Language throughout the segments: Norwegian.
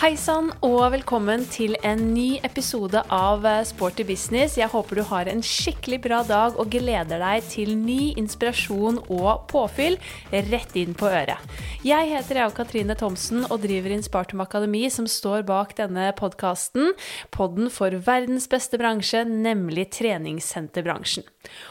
Hei sann, og velkommen til en ny episode av eh, Sporty business. Jeg håper du har en skikkelig bra dag og gleder deg til ny inspirasjon og påfyll rett inn på øret. Jeg heter Ea Katrine Thomsen og driver Inspartum Akademi, som står bak denne podkasten. Podden for verdens beste bransje, nemlig treningssenterbransjen.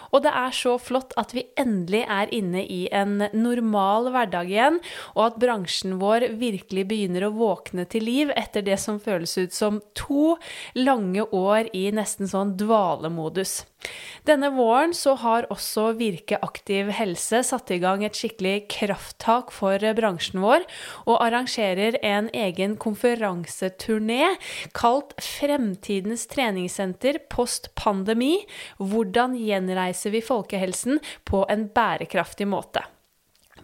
Og det er så flott at vi endelig er inne i en normal hverdag igjen, og at bransjen vår virkelig begynner å våkne til liv etter det som føles ut som to lange år i nesten sånn dvalemodus. Denne våren så har også Virke aktiv helse satt i gang et skikkelig krafttak for bransjen vår, og arrangerer en egen konferanseturné kalt Fremtidens treningssenter post pandemi. Hvordan gjenreiser vi folkehelsen på en bærekraftig måte?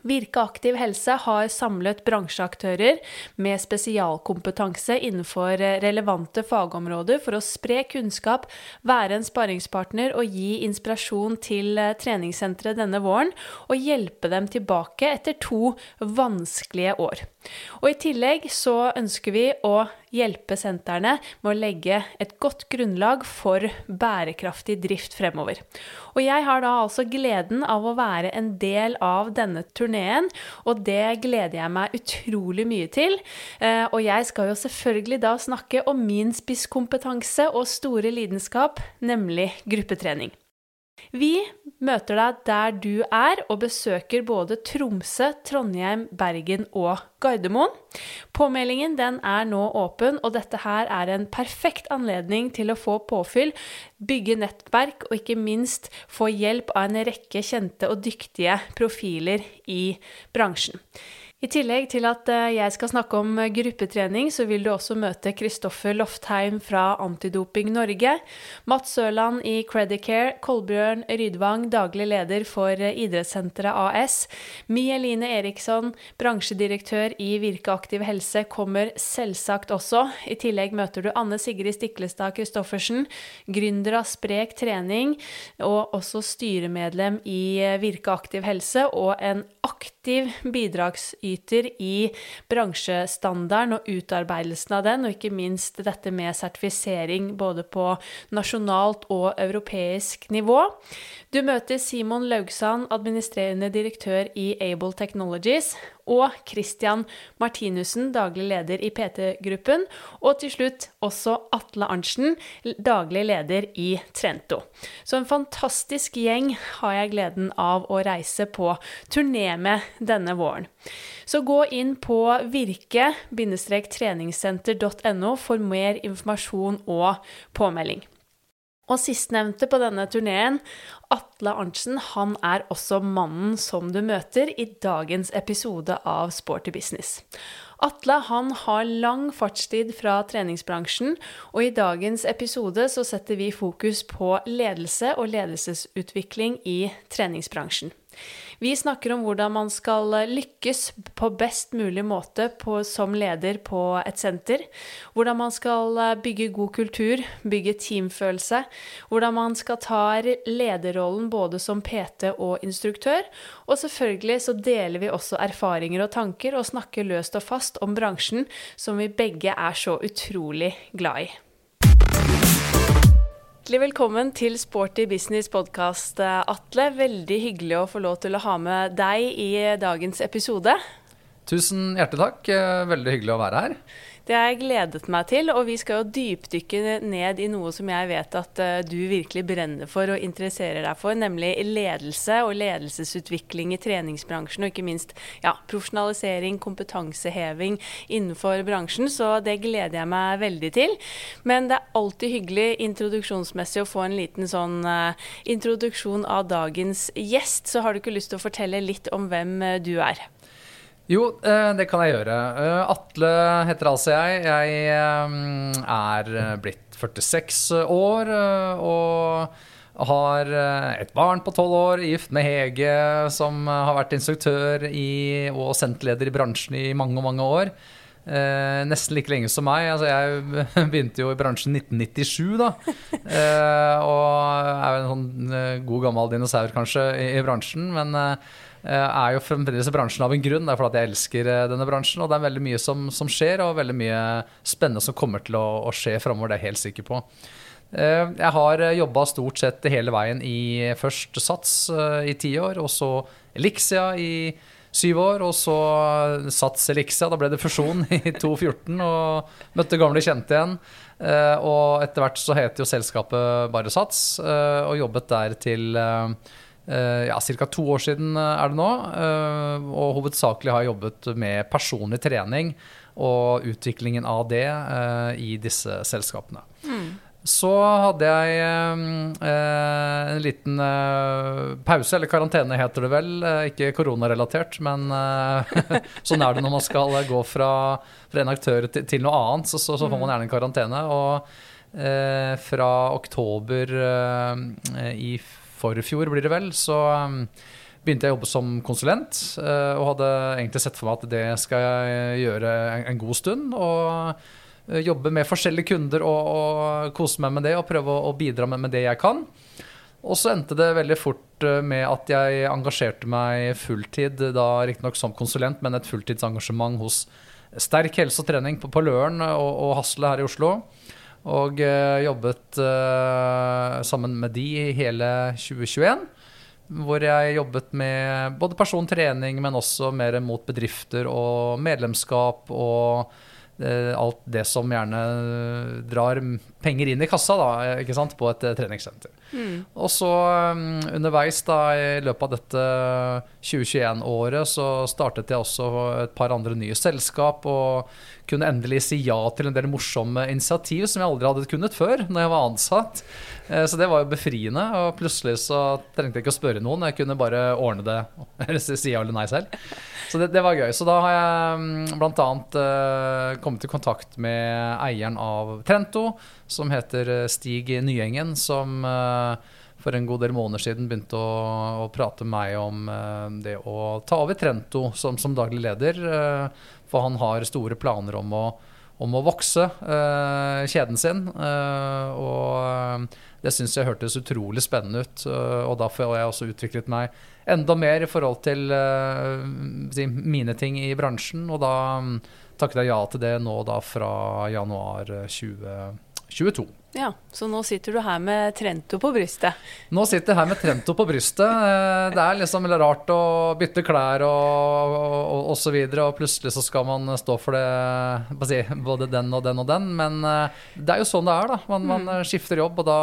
Virke aktiv helse har samlet bransjeaktører med spesialkompetanse innenfor relevante fagområder for å spre kunnskap, være en sparringspartner og gi inspirasjon til treningssenteret denne våren, og hjelpe dem tilbake etter to vanskelige år. Og I tillegg så ønsker vi å hjelpe sentrene med å legge et godt grunnlag for bærekraftig drift fremover. Og jeg har da altså gleden av å være en del av denne turneen, og det gleder jeg meg utrolig mye til. Eh, og jeg skal jo selvfølgelig da snakke om min spisskompetanse og store lidenskap, nemlig gruppetrening. Vi møter deg der du er, og besøker både Tromsø, Trondheim, Bergen og Gardermoen. Påmeldingen er nå åpen, og dette her er en perfekt anledning til å få påfyll, bygge nettverk og ikke minst få hjelp av en rekke kjente og dyktige profiler i bransjen. I tillegg til at eh, jeg skal snakke om eh, gruppetrening, så vil du også møte Kristoffer Loftheim fra Antidoping Norge, Mats Sørland i Credicare, Kolbjørn Rydvang, daglig leder for eh, Idrettssenteret AS, Mieline Eriksson, bransjedirektør i Virke aktiv helse, kommer selvsagt også. I tillegg møter du Anne Sigrid Stiklestad Christoffersen, gründer av Sprek trening, og også styremedlem i Virke aktiv helse, og en aktiv bidragsyter i bransjestandarden og utarbeidelsen av den, og ikke minst dette med sertifisering både på nasjonalt og europeisk nivå. Du møter Simon Laugsand, administrerende direktør i Able Technologies, og Christian Martinussen, daglig leder i PT-gruppen, og til slutt også Atle Arntzen, daglig leder i Trento. Så en fantastisk gjeng har jeg gleden av å reise på turné med denne våren. Så gå inn på virke-treningssenter.no for mer informasjon og påmelding. Og sistnevnte på denne turneen, Atle Arntzen, han er også mannen som du møter i dagens episode av Sporty business. Atle han har lang fartstid fra treningsbransjen, og i dagens episode så setter vi fokus på ledelse og ledelsesutvikling i treningsbransjen. Vi snakker om hvordan man skal lykkes på best mulig måte på, som leder på et senter. Hvordan man skal bygge god kultur, bygge teamfølelse. Hvordan man skal ta lederrollen både som PT og instruktør. Og selvfølgelig så deler vi også erfaringer og tanker og snakker løst og fast om bransjen som vi begge er så utrolig glad i. Hjertelig velkommen til Sporty business podkast, Atle. Veldig hyggelig å få lov til å ha med deg i dagens episode. Tusen hjertelig takk. Veldig hyggelig å være her. Det har jeg gledet meg til, og vi skal jo dypdykke ned i noe som jeg vet at uh, du virkelig brenner for og interesserer deg for, nemlig ledelse og ledelsesutvikling i treningsbransjen, og ikke minst ja, profesjonalisering, kompetanseheving innenfor bransjen. Så det gleder jeg meg veldig til. Men det er alltid hyggelig introduksjonsmessig å få en liten sånn uh, introduksjon av dagens gjest. Så har du ikke lyst til å fortelle litt om hvem uh, du er? Jo, eh, det kan jeg gjøre. Eh, Atle heter altså jeg. Jeg eh, er blitt 46 år og har et barn på 12 år, gift med Hege, som har vært instruktør i, og senterleder i bransjen i mange, mange år. Eh, nesten like lenge som meg. Altså, jeg begynte jo i bransjen 1997, da. Eh, og er jo en sånn god gammel dinosaur kanskje i, i bransjen. Men eh, er jo fremdeles i bransjen av en grunn. Det er fordi jeg elsker eh, denne bransjen. Og det er veldig mye som, som skjer, og veldig mye spennende som kommer til å, å skje framover. Det er jeg helt sikker på. Eh, jeg har jobba stort sett hele veien i først Sats i ti år, og så Elixia i syv år, og så Sats Elixia. Da ble det fusjon i 2014, og møtte gamle kjente igjen. Og etter hvert så heter jo selskapet bare Sats, og jobbet der til ja, ca. to år siden er det nå. og hovedsakelig har jeg jobbet med personlig trening og utviklingen av det i disse selskapene. Mm. Så hadde jeg eh, en liten eh, pause, eller karantene heter det vel. Eh, ikke koronarelatert, men eh, sånn er det når man skal gå fra, fra en aktør til, noe annet. Så, så, så, får man gjerne en karantene. Og eh, fra oktober eh, i forfjor, blir det vel, så begynte jeg å jobbe som konsulent. og hadde egentlig sett for meg at det skal jeg gjøre en, god stund. og Eh, jobbe med forskjellige kunder og, og, kose meg med det og prøve å, bidra med, med, det jeg kan. Og så endte det veldig fort eh, med at jeg engasjerte meg fulltid, da riktignok som konsulent, men et fulltidsengasjement hos Sterk helse og trening på, på Løren og, og Hasle her i Oslo. Og uh, jobbet uh, sammen med de i hele 2021. Hvor jeg jobbet med både persontrening, men også mer mot bedrifter og medlemskap og alt det som gjerne drar penger inn i kassa da, ikke sant, på et eh, treningssenter. Mm. Og så um, underveis da, i løpet av dette 2021-året så startet jeg også et par andre nye selskap og kunne endelig si ja til en del morsomme initiativ som jeg aldri hadde kunnet før når jeg var ansatt. Eh, så det var jo befriende. Og plutselig så trengte jeg ikke å spørre noen, jeg kunne bare ordne det. Eller si ja eller nei selv. Så det, det, var gøy. Så da har jeg mm, bl.a. Uh, kommet i kontakt med eieren av Trento, som heter eh, Stig Nyengen, som for en god del måneder siden begynte å, å prate med meg om det å ta over Trento som, som daglig leder. For han har store planer om å om å vokse uh, kjeden sin. Uh, og det syns jeg hørtes utrolig spennende ut. Uh, og derfor har jeg også utviklet meg enda mer i forhold til mine ting i bransjen. Og da um, takket jeg ja til det nå da fra januar 2022. Ja, Så nå sitter du her med Trento på brystet? Nå sitter jeg her med Trento på brystet. Eh, det er liksom rart å bytte klær og, og, og så videre, og plutselig så skal man stå for det si, både den og den og den. Men eh, det er jo sånn det er, da. Man, man mm. skifter jobb, og da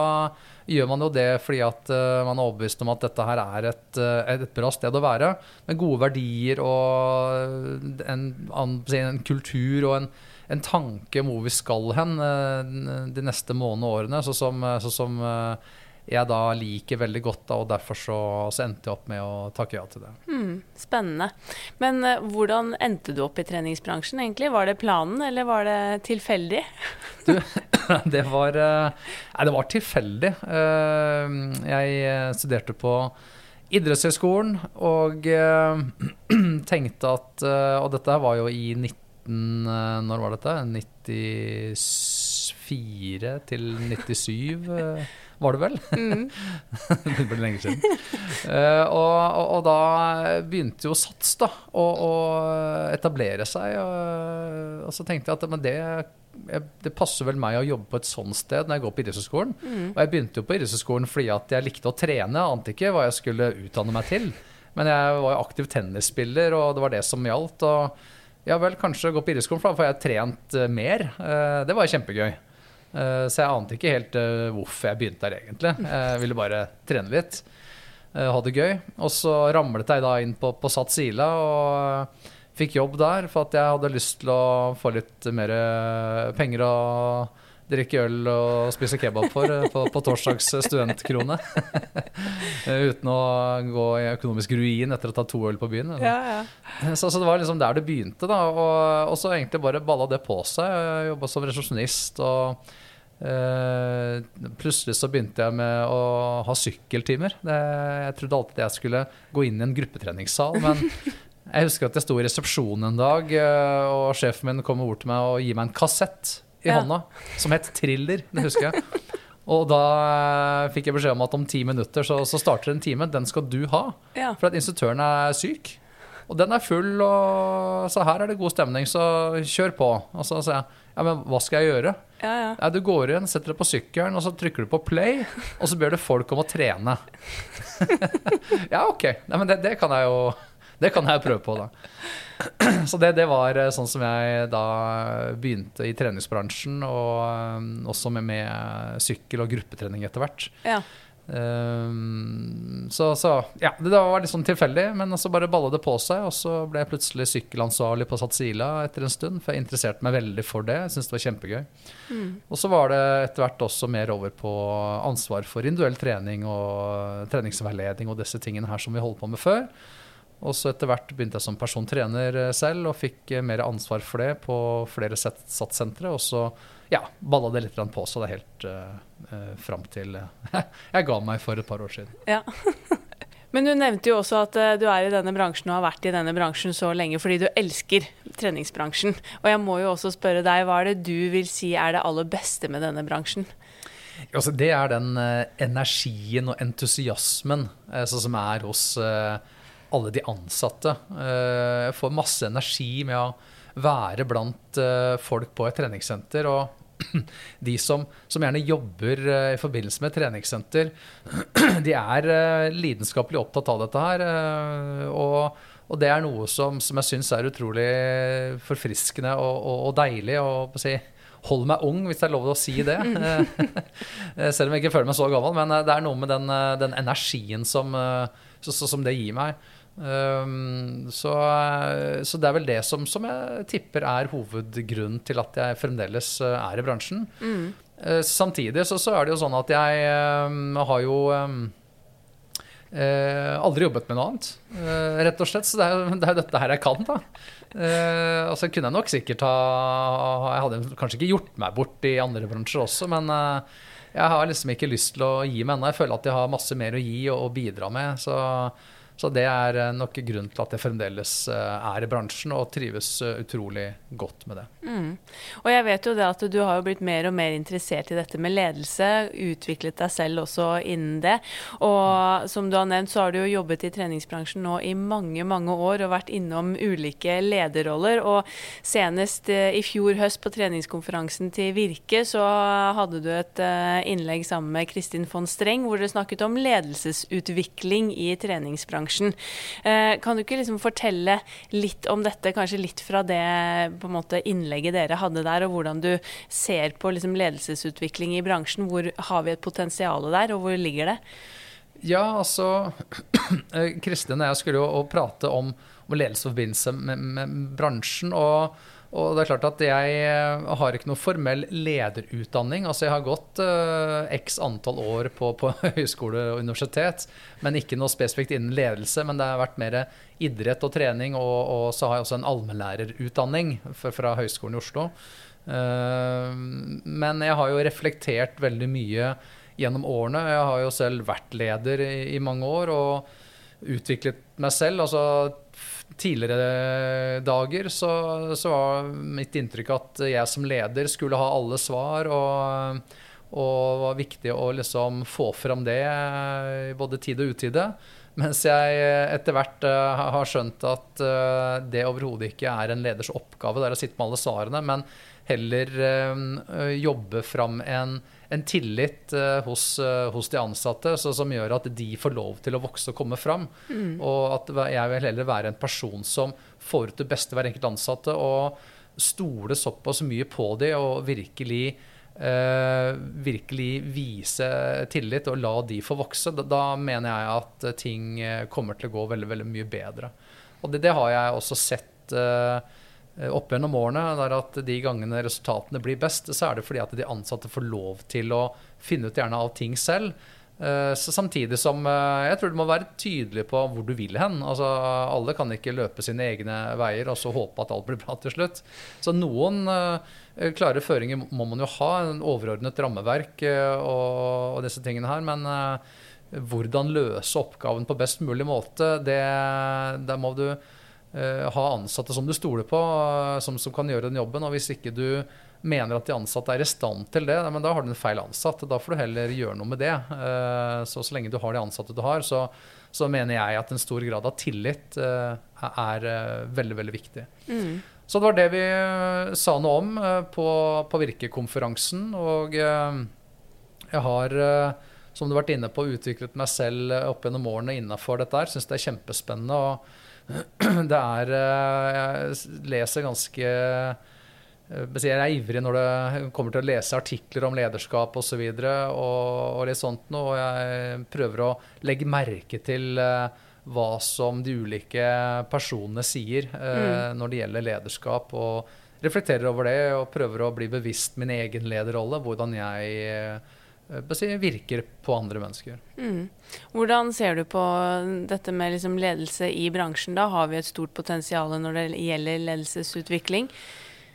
gjør man jo det fordi at uh, man er overbevist om at dette her er et, et, bra sted å være. Med gode verdier og en, en, en kultur og en en tanke om hvor vi skal hen eh, de neste månedene og årene. Så som, så som eh, jeg da liker veldig godt, da, og derfor så, så, endte jeg opp med å takke ja til det. Mm, spennende. Men uh, hvordan endte du opp i treningsbransjen egentlig? Var det planen, eller var det tilfeldig? du, det var Nei, det var tilfeldig. jeg studerte på idrettshøyskolen og tenkte at Og dette var jo i 19 19 eh, Når var dette? 94 til 97, eh, var det vel? Mm. det ble lenge siden. Uh, og, og, og, da begynte jo Sats da, å, å etablere seg. Og, og, så tenkte jeg at men det, det passer vel meg å jobbe på et sånt sted når jeg går på idrettshøyskolen. Mm. Og jeg begynte jo på idrettshøyskolen fordi at jeg likte å trene. Ante ikke hva jeg skulle utdanne meg til. Men jeg var jo aktiv tennisspiller, og det var det som gjaldt. og ja vel, kanskje gå på idrettsskolen, for da får jeg trent uh, mer. Uh, det var kjempegøy. Uh, så jeg ante ikke helt hvorfor jeg begynte der, egentlig. Jeg ville bare trene litt. ha det gøy. Og så ramlet jeg da inn på, på Sats Ila og fikk jobb der for at jeg hadde lyst til å få litt mer penger og drikke øl og spise kebab for eh, på, på torsdags studentkrone. Uten å gå i økonomisk ruin etter å ta to øl på byen. Ja, ja. Så, så, det var liksom der det begynte. da, Og, og så egentlig bare balla det på seg. Jobba som resepsjonist. og Uh, plutselig så begynte jeg med å ha sykkeltimer. Det, jeg trodde alltid jeg skulle gå inn i en gruppetreningssal, men Jeg husker at jeg sto i resepsjonen en dag, eh, og sjefen min kom bort til meg og gir meg en kassett i Ja. hånda som het Thriller. Det husker jeg. Og da eh, fikk jeg beskjed om at om ti minutter så, så starter en time. Den skal du ha. Ja. For at instruktøren er syk. Og den er full, og så her er det god stemning, så kjør på. Og så sier jeg ja, men hva skal jeg gjøre? Ja, ja. Ja, du går inn, setter deg på sykkelen, og så trykker du på play, og så ber du folk om å trene. ja, ok. Nei, men det, det kan jeg jo det kan jeg prøve på, da. Så det, det var eh, sånn som jeg da begynte i treningsbransjen, og eh, også med, med sykkel og gruppetrening etter hvert. ja. Um, så, så ja, det var litt sånn tilfeldig, men så bare balla det på seg. Og så ble jeg plutselig sykkelansvarlig på Satsila etter en stund, for jeg interesserte meg veldig for det. Jeg syntes det var kjempegøy. Og så var det etter hvert også mer over på ansvar for individuell trening og treningsveiledning og disse tingene her som vi holdt på med før. Og så etter hvert begynte jeg som persontrener eh, selv og fikk eh, mer ansvar for det på flere satssentre. Og så ja, balla det litt på seg det helt uh, uh, fram til jeg ga meg for et par år siden. Ja. Men du nevnte jo også at du er i denne bransjen og har vært i denne bransjen så lenge fordi du elsker treningsbransjen. Og jeg må jo også spørre deg, hva er det du vil si er det aller beste med denne bransjen? Altså, det er den energien og entusiasmen sånn som er hos eh, alle de ansatte. Eh, jeg får masse energi med å være blant eh, folk på et treningssenter. og de som, som gjerne jobber eh, i forbindelse med et treningssenter, de er lidenskapelig opptatt av dette her. og, og det er noe som, som jeg syns er utrolig forfriskende og, og, og deilig. Og, si, Hold meg ung, hvis det er lov å si det. Selv om jeg ikke føler meg så gammel. Men det er noe med den, den energien som, så, så, som det gir meg. Um, så, så det er vel det som, som jeg tipper er hovedgrunnen til at jeg fremdeles eh, er i bransjen. Eh, Samtidig så, så er det jo sånn at jeg um, har jo um, eh, aldri jobbet med noe annet, eh, rett og slett. Så det er jo det dette her jeg kan, da. Eh, og så kunne jeg nok sikkert ha Jeg hadde kanskje ikke gjort meg bort i andre bransjer også, men jeg har liksom ikke lyst til å gi meg ennå. Jeg føler at jeg har masse mer å gi og, og bidra med. Så, så det er eh, nok grunnen til at jeg fremdeles eh, er i bransjen og trives eh, utrolig godt med det. Og jeg vet jo det at du har blitt mer og mer interessert i dette med ledelse, utviklet deg selv også innen det. Og som du har nevnt, så har du jo jobbet i treningsbransjen nå i mange, mange år og vært innom ulike lederroller. Og senest i fjor høst på treningskonferansen til Virke, så hadde du et innlegg sammen med Kristin von Streng hvor dere snakket om ledelsesutvikling i treningsbransjen. Eh, Kan du ikke liksom fortelle litt om dette, kanskje litt fra det måte innlegget dere hadde der, og hvordan du ser på liksom ledelsesutvikling i bransjen? Hvor har vi et potensial der, og hvor ligger det? Ja, altså eh, Kristin og jeg skulle jo prate om, om ledelse med, med bransjen. Og, og det er klart at jeg eh, har ikke noe formell lederutdanning. Altså jeg har gått uh, x antall år på, på høyskole og universitet, men ikke noe spesifikt innen ledelse. Men det har vært mer idrett og trening, og, og så har jeg også en allmennlærerutdanning fra, fra Høgskolen i Oslo. Uh, men jeg har jo reflektert veldig mye gjennom årene. Jeg har jo selv vært leder i, i mange år og utviklet meg selv. Altså tidligere dager så, så var mitt inntrykk at jeg som leder skulle ha alle svar. og og var viktig å liksom få fram det i både tid og utide. Mens jeg etter hvert eh, har skjønt at eh, det overhodet ikke er en leders oppgave. Det er å sitte med alle svarene, men heller eh, jobbe fram en, en tillit eh, hos, eh, hos de ansatte så, som gjør at de får lov til å vokse og komme fram. Og at jeg vil heller være en person som får ut det beste hver enkelt ansatte, og stole såpass mye på de og virkelig Uh, virkelig vise tillit og la de få vokse, da, da mener jeg at ting kommer til å gå veldig, veldig mye bedre. Og det, det har jeg også sett eh, opp gjennom årene, der at de gangene resultatene blir best, så er det fordi at de ansatte får lov til å finne ut gjerne av ting selv. Eh, Så samtidig som eh, jeg tror du må være tydelig på hvor du vil hen. Altså, alle kan ikke løpe sine egne veier og så håpe at alt blir bra til slutt. Så noen eh, klare føringer må man jo ha, en overordnet rammeverk eh, og, disse tingene her. Men eh, hvordan løse oppgaven på best mulig måte, det, der må du eh, ha ansatte som du stoler på, eh, som, som kan gjøre den jobben. Og hvis ikke du mener at de ansatte er i stand til det, men da har du en feil ansatt. Da får du heller gjøre noe med det. Eh, så så lenge du har de ansatte du har, så, så mener jeg at en stor grad av tillit eh, er eh, veldig, veldig viktig. Mm. Så det var det vi eh, sa noe om eh, på, på Virkekonferansen. Og eh, jeg har, eh, som du har vært inne på, utviklet meg selv eh, opp gjennom årene innafor dette her. Syns det er kjempespennende. Og det er eh, Jeg leser ganske eh, jeg er ivrig når det kommer til å lese artikler om lederskap osv. Og, så og, og litt sånt noe. Og jeg prøver å legge merke til eh, hva som de ulike personene sier Mm. når det gjelder lederskap. Og reflekterer over det og prøver å bli bevisst min egen lederrolle. Hvordan jeg virker på andre mennesker. Mm. Hvordan ser du på dette med liksom ledelse i bransjen? Da har vi et stort potensial når det gjelder ledelsesutvikling.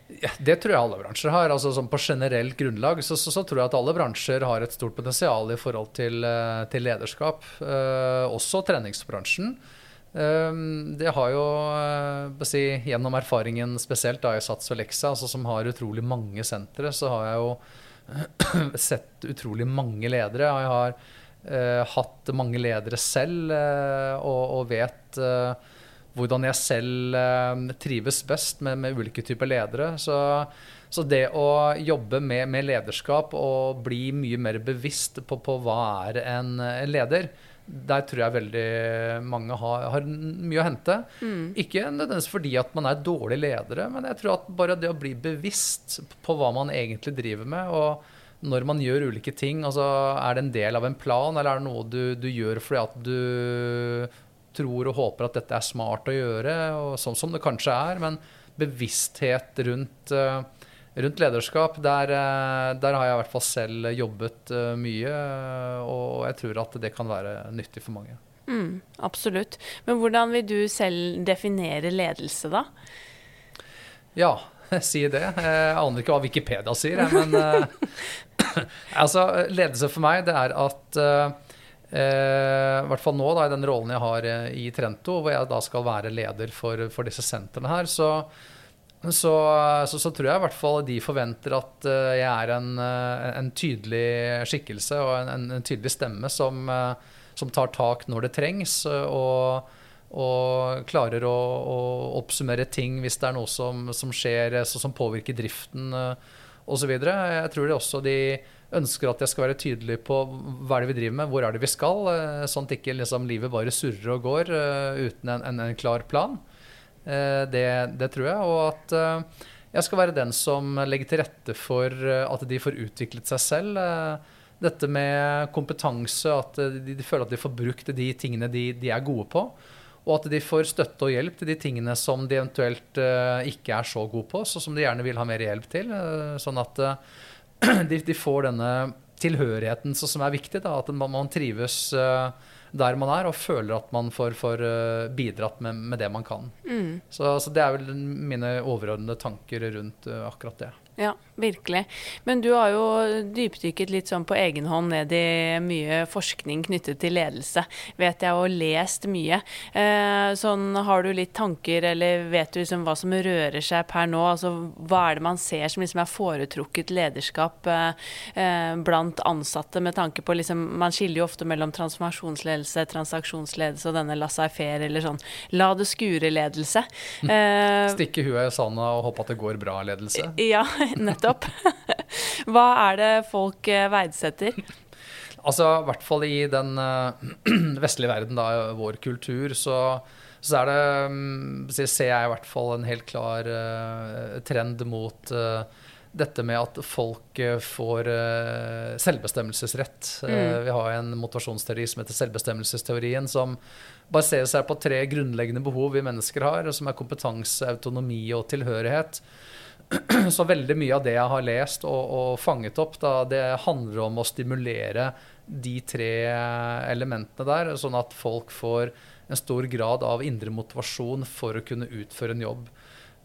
Ja, det tror jeg alle bransjer har. altså sånn På generelt grunnlag så, så, så tror jeg at alle bransjer har et stort potensial i forhold til, eh, til lederskap. Eh, også treningsbransjen. Eh, det har jo eh, si, Gjennom erfaringen spesielt da i Sats og Lexa, altså, som har utrolig mange sentre, så har jeg jo sett utrolig mange ledere. og Jeg har eh, hatt mange ledere selv eh, og, og vet eh, hvordan jeg selv eh, trives best med, med ulike typer ledere. Så, så det å jobbe med, med lederskap og bli mye mer bevisst på, på hva er en, en leder, der tror jeg veldig mange har, har mye å hente. Ikke nødvendigvis fordi at man er dårlige ledere, men jeg tror at bare det å bli bevisst på hva man egentlig driver med, og når man gjør ulike ting, altså er det en del av en plan, eller er det noe du, du gjør fordi at du tror og håper at dette er smart å gjøre, og sånn som det kanskje er, men bevissthet rundt, eh, rundt lederskap, der, eh, der har jeg i hvert fall selv jobbet eh, mye, og jeg tror at det kan være nyttig for mange. Mm, absolutt. Men hvordan vil du selv definere ledelse, da? Ja, si det. Jeg aner ikke hva Wikipedia sier, jeg, men eh, altså, ledelse for meg, det er at eh, eh, I hvert fall nå, da, i den rollen jeg har eh, i Trento, hvor jeg da skal være leder for, for disse sentrene her, så, så, så, så tror jeg i hvert fall de forventer at eh, jeg er en, eh, en tydelig skikkelse og en, en, tydelig stemme som, eh, som tar tak når det trengs. og og klarer å, å oppsummere ting hvis det er noe som, som skjer som påvirker driften osv. Jeg tror det også de ønsker at jeg skal være tydelig på hva er det vi driver med, hvor er det vi skal, sånn at ikke liksom, livet bare surrer og går uten en, en, en klar plan. Eh, det, det tror jeg. Og at eh, jeg skal være den som legger til rette for eh, at de får utviklet seg selv. Dette med kompetanse, at de, de føler at de får brukt de tingene de, de er gode på. Og at de får støtte og hjelp til de tingene som de eventuelt ikke er så gode på, så som de gjerne vil ha mer hjelp til. sånn at de, de får denne tilhørigheten som er viktig. Da, at man, man trives eh, der man er, og føler at man får, får eh, bidratt med, med det man kan. Mm. Så, så det er vel mine overordnede tanker rundt eh, akkurat det. Ja, virkelig. Men du har jo dypdykket litt sånn på egen hånd ned i mye forskning knyttet til ledelse, vet jeg, og lest mye. Eh, sånn, har du litt tanker, eller vet du liksom hva som rører seg per nå? Altså, hva er det man ser som liksom er foretrukket lederskap eh, eh, blant ansatte, med tanke på liksom Man skiller jo ofte mellom transformasjonsledelse, transaksjonsledelse og denne laissez-faire, eller sånn la det skure-ledelse. Eh, Stikke huet i sanda og håpe at det går bra-ledelse. ja, nettopp. Hva er det folk eh, verdsetter? Altså, i hvert fall i den eh, vestlige verden, da, vår kultur, så, så er det mm, så ser jeg i hvert fall en helt klar uh, trend mot uh, dette med at folk får selvbestemmelsesrett. Mm. vi har en motivasjonsteori som heter selvbestemmelsesteorien, som baserer seg på tre grunnleggende behov vi mennesker har, som er kompetanse, autonomi og tilhørighet. Så veldig mye av det jeg har lest og, og fanget opp, da, det handler om å stimulere de tre elementene der, sånn at folk får en stor grad av indre motivasjon for å kunne utføre en jobb.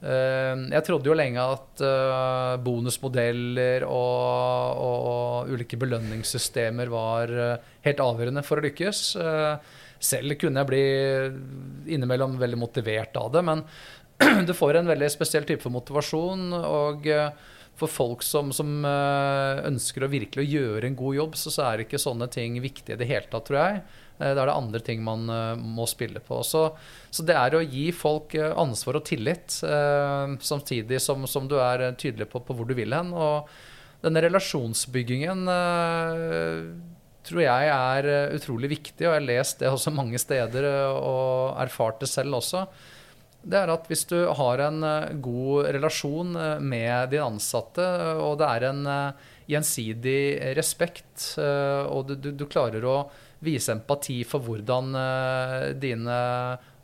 Eh, Jeg trodde jo lenge at eh, bonusmodeller og, og ulike belønningssystemer var eh, helt avgjørende for å lykkes. Selv kunne jeg bli innimellom veldig motivert av det, men du får en veldig spesiell type for motivasjon. Og for folk som, som ønsker å virkelig gjøre en god jobb, så, så er ikke sånne ting viktige i det hele tatt, tror jeg. Da er det andre ting man må spille på. Så, så det er å gi folk ansvar og tillit, samtidig som, som du er tydelig på, på hvor du vil hen. og denne relasjonsbyggingen tror jeg er utrolig viktig, og jeg har lest det også mange steder og erfart det selv også. Det er at hvis du har en god relasjon med din ansatte, og det er en gjensidig respekt, og du, du, du, klarer å vise empati for hvordan dine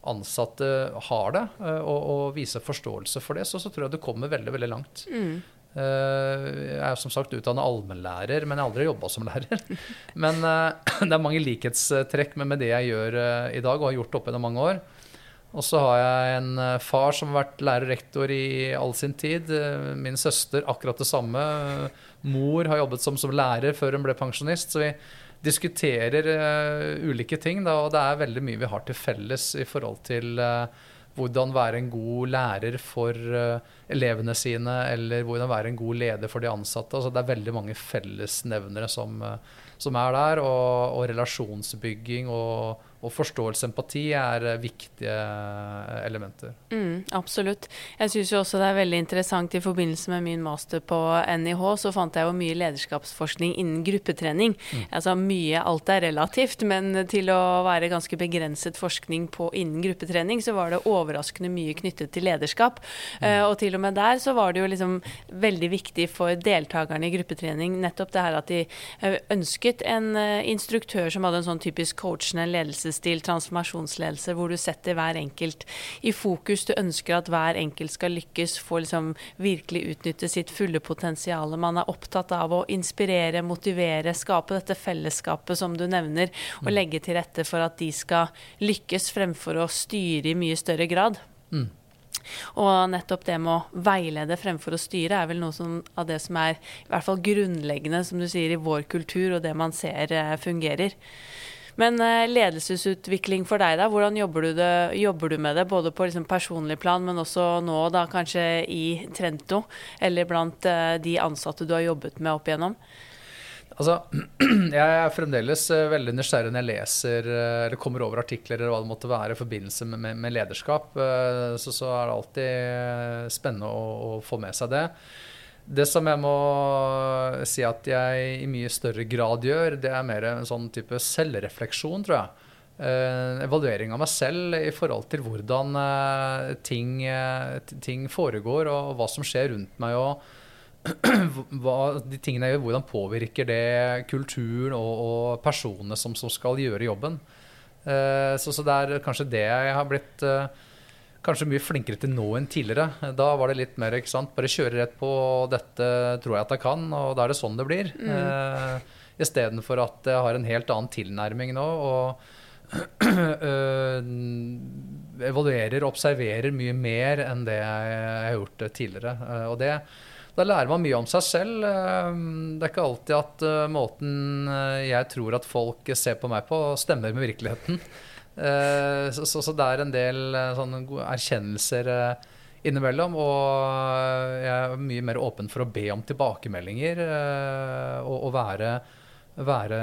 ansatte har det, og, og vise forståelse for det, så, så, tror jeg du kommer veldig, veldig langt. Mm. Eh, jeg er som sagt utdannet allmennlærer, men jeg har aldri jobba som lærer. Men eh, det er mange likhetstrekk med, det jeg gjør eh, i dag, og har gjort opp gjennom mange år. Og så har jeg en far som har vært lærer i all sin tid. Min søster akkurat det samme. Mor har jobbet som, som lærer før hun ble pensjonist. Så vi diskuterer uh, ulike ting, da, og det er veldig mye vi har til felles i forhold til uh, hvordan være en god lærer for uh, elevene sine, eller hvordan være en god leder for de ansatte. Altså, det er veldig mange fellesnevnere som, som er der, og, og relasjonsbygging og og forståelse og empati er eh, viktige eh, elementer. Mm, absolutt. Jeg syns også det er veldig interessant i forbindelse med min master på NIH, så fant jeg jo mye lederskapsforskning innen gruppetrening. Mm. Altså mye, alt er relativt, men til å være ganske begrenset forskning på innen gruppetrening, så var det overraskende mye knyttet til lederskap. Mm. Uh, og til og med der så var det jo liksom veldig viktig for deltakerne i gruppetrening nettopp det her at de ønsket en instruktør som hadde en sånn typisk coachende ledelse ledelsesstil, transformasjonsledelse, hvor du setter hver enkelt i fokus. Du ønsker at hver enkelt skal lykkes, få liksom virkelig utnytte sitt fulle potensial. Man er opptatt av å inspirere, motivere, skape dette fellesskapet som du nevner, og mm. legge til rette for at de skal lykkes, fremfor å styre i mye større grad. Mm. Og nettopp det med å veilede fremfor å styre er vel noe som, av det som er i hvert fall grunnleggende, som du sier, i vår kultur, og det man ser eh, fungerer. Men eh, ledelsesutvikling for deg, da. Hvordan jobber du, det, jobber du med det? Både på liksom personlig plan, men også nå da kanskje i Trento, eller blant eh, de ansatte du har jobbet med opp igjennom? Altså, jeg er fremdeles eh, veldig nysgjerrig når jeg leser eller kommer over artikler eller hva det måtte være i forbindelse med, med lederskap. Så, så, er det alltid spennende å, å få med seg det. Det som jeg må si at jeg i mye større grad gjør, det er mer en sånn type selvrefleksjon, tror jeg. Eh, evaluering av meg selv i forhold til hvordan eh, ting, eh, ting, foregår, og hva som skjer rundt meg. og hva, de tingene jeg gjør, Hvordan påvirker det kulturen og, og personene som, som, skal gjøre jobben. Så, så, det er kanskje det jeg har blitt kanskje mye flinkere til nå enn tidligere. Da var det litt mer ikke sant? bare kjøre rett på 'dette tror jeg at jeg kan', og da er det sånn det blir. Mm. Eh, Istedenfor at jeg har en helt annen tilnærming nå. og øh, evaluerer observerer mye mer enn det jeg har gjort tidligere. Eh, og det, da lærer man mye om seg selv. Eh, det er ikke alltid at måten jeg tror at folk ser på meg på, stemmer med virkeligheten. Eh, så, så, så, det er en del eh, sånne erkjennelser eh, innimellom. Og jeg er mye mer åpen for å be om tilbakemeldinger og, og være, være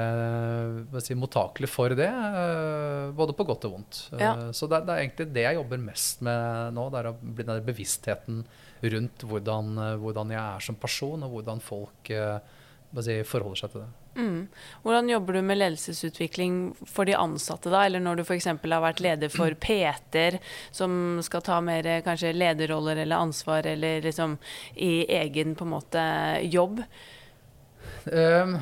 si, mottakelig for det. Både på godt og vondt. Ja. Så det, det, er egentlig det jeg jobber mest med nå. Det er den bevisstheten rundt hvordan, hvordan, jeg er som person, og hvordan folk si, forholder seg til det. Mm. Hvordan jobber du med ledelsesutvikling for de ansatte, da? Eller når du f.eks. har vært leder for Peter, som skal ta mer kanskje lederroller eller ansvar, eller liksom i egen på en måte jobb? Um,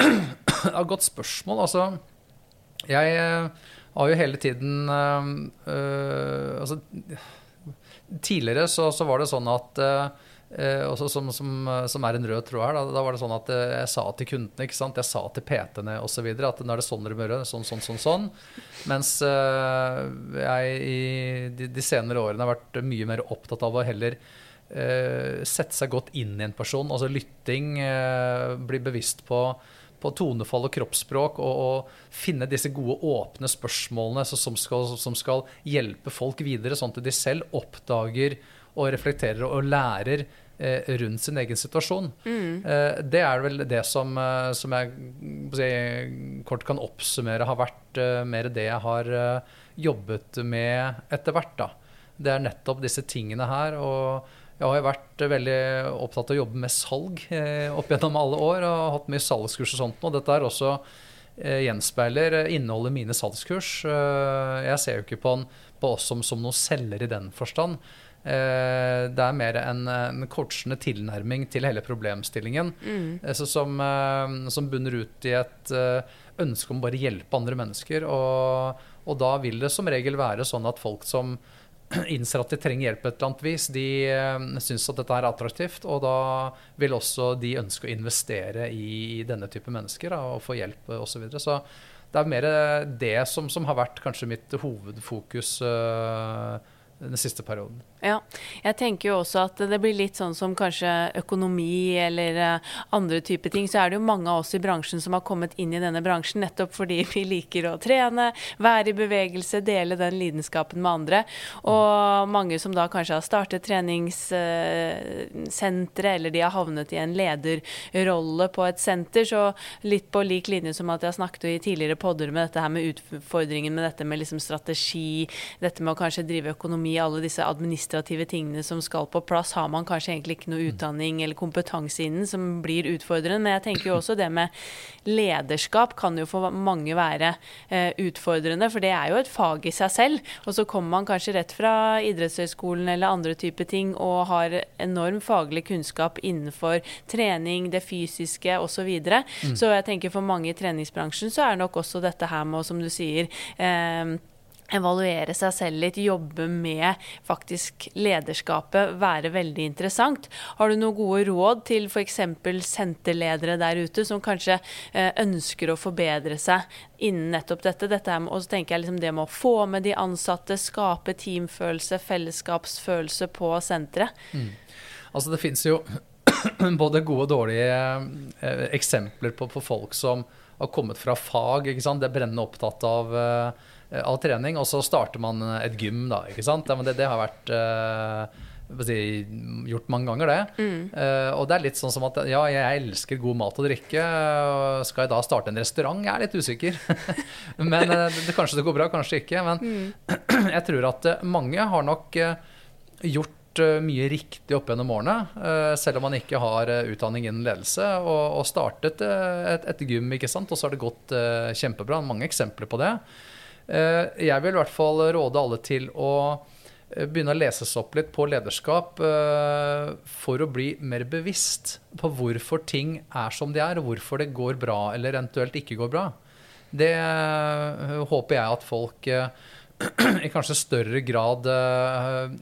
et godt spørsmål. Altså, jeg uh, har jo hele tiden uh, uh, Altså, tidligere så, så, var det sånn at Eh, også som, som, som, er en rød tråd her. Da, da, var det sånn at eh, jeg sa til kundene, ikke sant? jeg sa til PT-ene osv. at nå er det sånn dere må gjøre. Sånn, sånn, sånn, sånn. Mens eh, jeg i de, de, senere årene har vært mye mer opptatt av å heller eh, sette seg godt inn i en person. Altså lytting, eh, bli bevisst på, på tonefall og kroppsspråk og, og finne disse gode, åpne spørsmålene som skal, som skal hjelpe folk videre, sånn at de selv oppdager og reflekterer og lærer eh, rundt sin egen situasjon. Mm. Eh, det er vel det som, eh, som jeg si, kort kan oppsummere har vært eh, mer det jeg har eh, jobbet med etter hvert. da. Det er nettopp disse tingene her. og jeg har jo vært veldig opptatt av å jobbe med salg eh, opp gjennom alle år og har hatt mye salgskurs og sånt. Og dette er også eh, gjenspeiler innholdet mine salgskurs. Eh, jeg ser jo ikke på, en, på oss som, som noen selger i den forstand. Eh, det er mer en, en coachende tilnærming til hele problemstillingen. Mm. Eh, som, eh, som, bunner ut i et ønske om bare å hjelpe andre mennesker. Og, og da vil det som regel være sånn at folk som innser at de trenger hjelp et eller annet vis, de syns at dette er attraktivt. Og da vil også de ønske å investere i denne type mennesker da, og få hjelp osv. Så, videre. så det er mer det som, som, har vært kanskje mitt hovedfokus uh, den siste perioden. Ja, jeg tenker jo også at det blir litt sånn som kanskje økonomi eller uh, andre typer ting. Så er det jo mange av oss i bransjen som har kommet inn i denne bransjen nettopp fordi vi liker å trene, være i bevegelse, dele den lidenskapen med andre. Og mange som da kanskje har startet treningssentre, uh, eller de har havnet i en lederrolle på et senter. Så litt på lik linje som at jeg snakket i tidligere podder med dette her med utfordringen med dette med liksom strategi, dette med å kanskje drive økonomi, alle disse administrative administrative tingene som skal på plass, har man kanskje egentlig ikke noe utdanning eller kompetanse innen som blir utfordrende. Men jeg tenker jo også det med lederskap kan jo for mange være eh, utfordrende, for det er jo et fag i seg selv. Og så kommer man kanskje rett fra idrettshøyskolen eller andre typer ting og har enorm faglig kunnskap innenfor trening, det fysiske osv. Så, videre. mm. så jeg tenker for mange i treningsbransjen så er nok også dette her med, som du sier eh, evaluere seg selv litt, jobbe med faktisk lederskapet, være veldig interessant. Har du noen gode råd til f.eks. senterledere der ute som kanskje eh, ønsker å forbedre seg innen nettopp dette? dette og så tenker jeg liksom det med å få med de ansatte, skape teamfølelse, fellesskapsfølelse på senteret. Mm. Altså det finnes jo både gode og dårlige eh, eksempler på, på, folk som har kommet fra fag. ikke sant? Det er brennende opptatt av Eh, av trening, og så starter man et gym, da. ikke sant? Det, det har vært uh, si, gjort mange ganger, det. Mm. Uh, og det er litt sånn som at ja, jeg elsker god mat og drikke. Skal jeg da starte en restaurant? Jeg er litt usikker. men uh, det, kanskje det går bra, kanskje ikke. Men mm. jeg tror at mange har nok gjort mye riktig opp gjennom årene, selv om man ikke har utdanning innen ledelse, og, og startet et, et, gym, ikke sant? og så har det gått kjempebra. Mange eksempler på det. Eh, jeg vil i hvert fall råde alle til å eh, begynne å lese seg opp litt på lederskap eh, for å bli mer bevisst på hvorfor ting er som de er, og hvorfor det går bra eller eventuelt ikke går bra. Det håper jeg at folk i kanskje større grad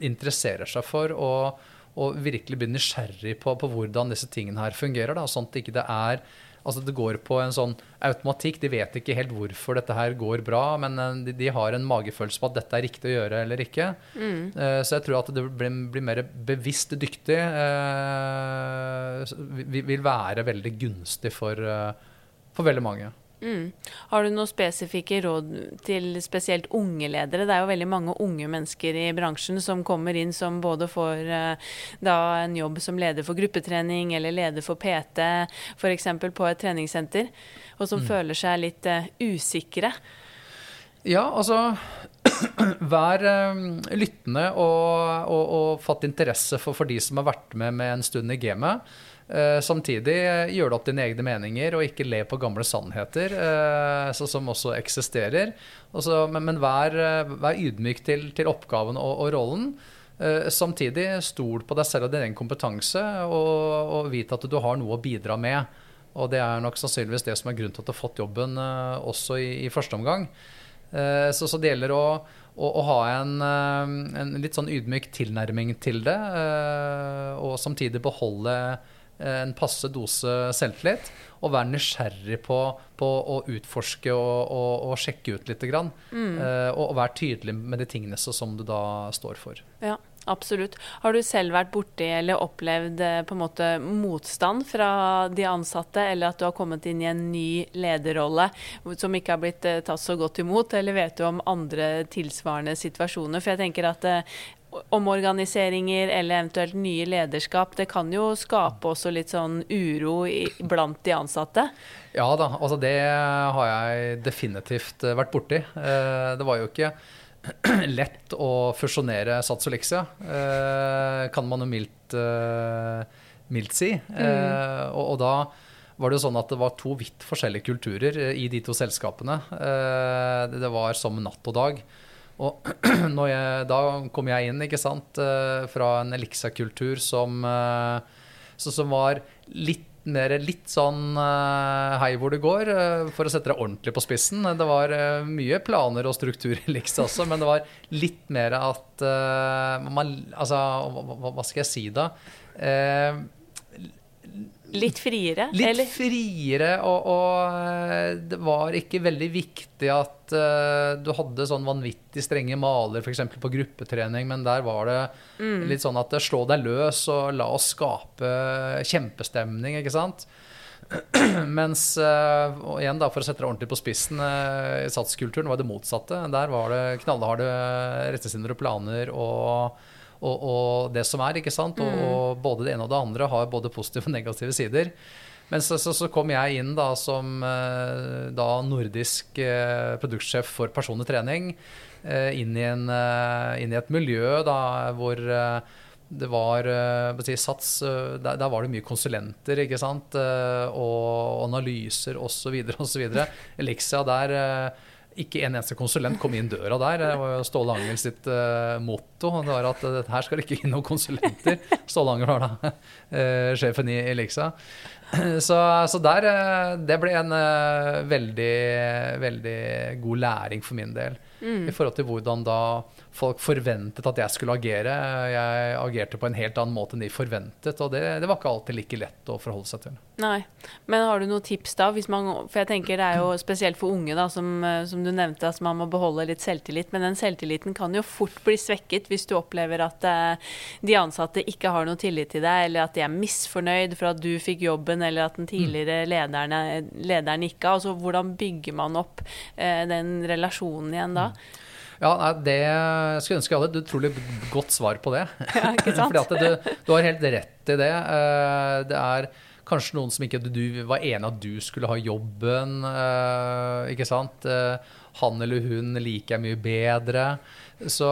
interesserer seg for. og, og virkelig blir nysgjerrig på, på, hvordan disse tingene her fungerer. Da, sånn at det ikke er Altså Det går på en sånn automatikk. De vet ikke helt hvorfor dette her går bra, men eh, de, de har en magefølelse på at dette er riktig å gjøre eller ikke. Mm. Uh, så jeg tror at det blir, blir mer bevisst dyktig uh, vil være veldig gunstig for, uh, for veldig mange. Mm. Har du noen spesifikke råd til spesielt unge ledere? Det er jo veldig mange unge mennesker i bransjen som kommer inn som både får uh, da en jobb som leder for gruppetrening eller leder for PT, f.eks. på et treningssenter, og som mm. føler seg litt uh, usikre. Ja, altså Vær uh, lyttende og, og, og fatt interesse for, for de som har vært med med en stund i gamet. Uh, samtidig uh, gjør du opp dine egne meninger, og ikke le på gamle sannheter, uh, som også eksisterer. Også, men, men vær, vær, ydmyk til, til oppgaven og, og rollen. samtidig stol på deg selv og din egen kompetanse, og, og vit at du har noe å bidra med. Og det er nok sannsynligvis det som er grunnen til at du har fått jobben også i, i første omgang. så, så det gjelder å, å, å ha en, en, litt sånn ydmyk tilnærming til det, og samtidig beholde en passe dose selvtillit. Og være nysgjerrig på, på å utforske og, og, og, sjekke ut litt. Grann, mm. uh, og, være tydelig med de tingene som du da står for. Ja. Absolutt. Har du selv vært borti eller opplevd eh, på en måte motstand fra de ansatte, eller at du har kommet inn i en ny lederrolle som ikke har blitt eh, tatt så godt imot, eller vet du om andre tilsvarende situasjoner? For jeg tenker at eh, omorganiseringer eller eventuelt nye lederskap, det kan jo skape også litt sånn uro i, blant de ansatte? Ja da, altså det har jeg definitivt vært borti. Det var jo ikke lett å fusjonere Sats og Lixia, eh, kan man jo mildt, eh, mildt si. Mm. Eh, og, og, da var det jo sånn at det var to vidt forskjellige kulturer i de to selskapene. det var som natt og dag. Og jeg, da kom jeg inn ikke sant, fra en Elixa-kultur som, som var litt mer litt sånn uh, hei hvor det går, for å sette det ordentlig på spissen. Det var mye planer og struktur i Elixa også, men det var litt mer at man, Altså, hva, skal jeg si da? Litt friere? Litt eller? friere, og, og, eh, det var ikke veldig viktig at uh, du hadde sånn vanvittig strenge maler f.eks. på gruppetrening, men der var det mm. litt sånn at slå deg løs og la oss skape kjempestemning, ikke sant? Mens uh, igjen da, for å sette det ordentlig på spissen, uh, satskulturen var det motsatte. Der var det knallharde og planer og og, og, det som er. ikke sant? Og, mm. og, både det ene og det andre har både positive og negative sider. Men så, så, så kom jeg inn da som eh, da nordisk eh, produktsjef for personlig trening. Eh, inn, i en, inn, i et miljø da hvor det var si, Sats der, der, var det mye konsulenter ikke sant? og analyser osv. osv. Elixia der ikke en eneste konsulent kom inn døra der. Det var jo Ståle Angel sitt uh, motto. Det var at uh, her skal det ikke inn noen konsulenter. Ståle Angel var da uh, sjefen i Elixa. Så, så, der Det ble en veldig, veldig god læring for min del. Mm. I forhold til hvordan da folk forventet at jeg skulle agere. Jeg agerte på en helt annen måte enn de forventet, og det, det, var ikke alltid like lett å forholde seg til. Nei, Men har du noen tips da? Man, for jeg tenker det er jo spesielt for unge, da, som, som, du nevnte, at man må beholde litt selvtillit. Men den selvtilliten kan jo fort bli svekket hvis du opplever at uh, de ansatte ikke har noe tillit til deg, eller at de er misfornøyd for at du fikk jobben, eller at den tidligere lederne, lederen ikke har. Altså, hvordan bygger man opp eh, den relasjonen igjen da? Mm. Ja, nei, Det skulle ønske jeg hadde et utrolig godt svar på det. Ja, ikke sant? Fordi at du, du, har helt rett i det. Eh, det er kanskje noen som ikke du var enig at du skulle ha jobben. Eh, ikke sant? Eh, han eller hun liker jeg mye bedre. Så,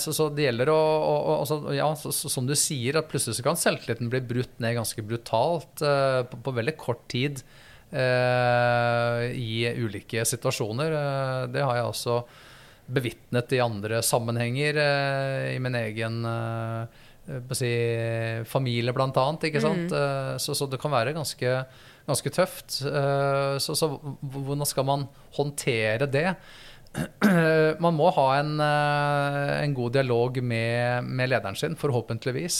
så, så det gjelder å, å, å altså, ja, så, Som du sier, at plutselig så kan selvtilliten bli brutt ned ganske brutalt på, på veldig kort tid. I ulike situasjoner. Det har jeg også bevitnet i andre sammenhenger, eh, i min egen eh, si, familie bl.a. Ikke sant? Mm. Eh, så, så, det kan være ganske, ganske tøft. Så, så, hvordan skal man håndtere det? Man må ha en, en god dialog med, med, lederen sin, forhåpentligvis.